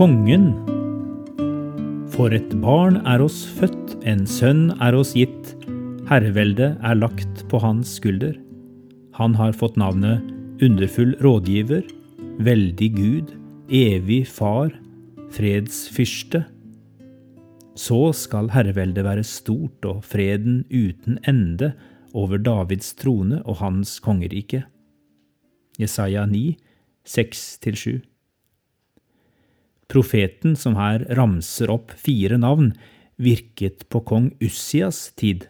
Kongen. For et barn er oss født, en sønn er oss gitt. Herreveldet er lagt på hans skulder. Han har fått navnet Underfull rådgiver, Veldig Gud, Evig Far, Fredsfyrste. Så skal herreveldet være stort og freden uten ende over Davids trone og hans kongerike. Jesaja 9, 6-7. Profeten som her ramser opp fire navn, virket på kong Ussias tid.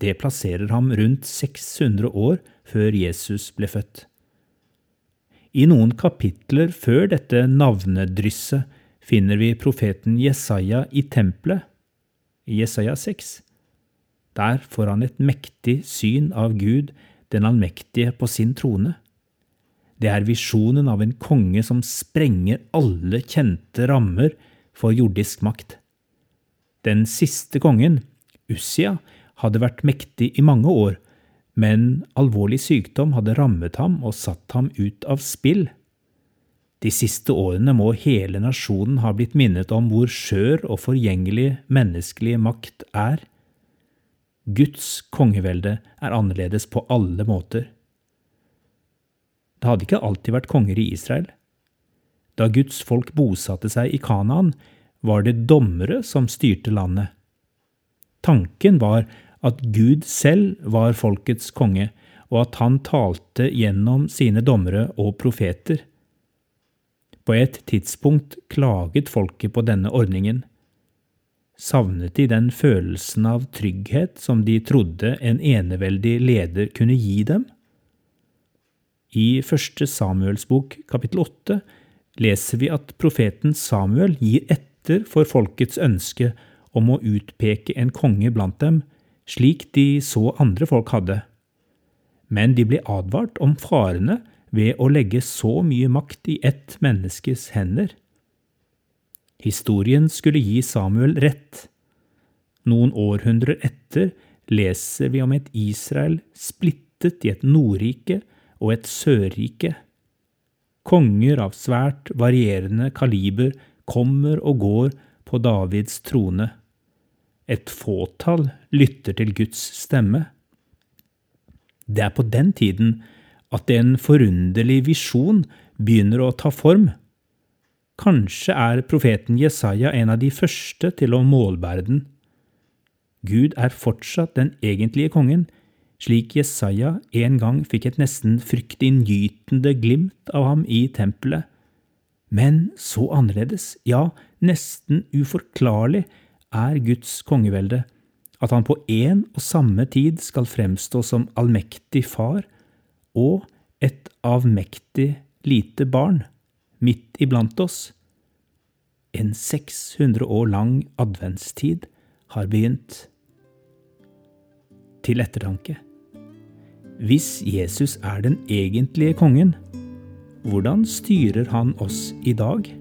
Det plasserer ham rundt 600 år før Jesus ble født. I noen kapitler før dette navnedrysset finner vi profeten Jesaja i tempelet, i Jesaja 6. Der får han et mektig syn av Gud, den allmektige, på sin trone. Det er visjonen av en konge som sprenger alle kjente rammer for jordisk makt. Den siste kongen, Ussia, hadde vært mektig i mange år, men alvorlig sykdom hadde rammet ham og satt ham ut av spill. De siste årene må hele nasjonen ha blitt minnet om hvor skjør og forgjengelig menneskelig makt er. Guds kongevelde er annerledes på alle måter. Det hadde ikke alltid vært konger i Israel. Da Guds folk bosatte seg i Kanaan, var det dommere som styrte landet. Tanken var at Gud selv var folkets konge, og at han talte gjennom sine dommere og profeter. På et tidspunkt klaget folket på denne ordningen. Savnet de den følelsen av trygghet som de trodde en eneveldig leder kunne gi dem? I første Samuels bok, kapittel åtte, leser vi at profeten Samuel gir etter for folkets ønske om å utpeke en konge blant dem, slik de så andre folk hadde. Men de ble advart om farene ved å legge så mye makt i ett menneskes hender. Historien skulle gi Samuel rett. Noen århundrer etter leser vi om et Israel splittet i et Nordrike og et Sørrike. Konger av svært varierende kaliber kommer og går på Davids trone. Et fåtall lytter til Guds stemme. Det er på den tiden at en forunderlig visjon begynner å ta form. Kanskje er profeten Jesaja en av de første til å målbære den. Gud er fortsatt den egentlige kongen, slik Jesaja en gang fikk et nesten fryktinngytende glimt av ham i tempelet. Men så annerledes, ja, nesten uforklarlig, er Guds kongevelde, at han på én og samme tid skal fremstå som allmektig far og et avmektig lite barn, midt iblant oss. En 600 år lang adventstid har begynt. Til ettertanke. Hvis Jesus er den egentlige kongen, hvordan styrer han oss i dag?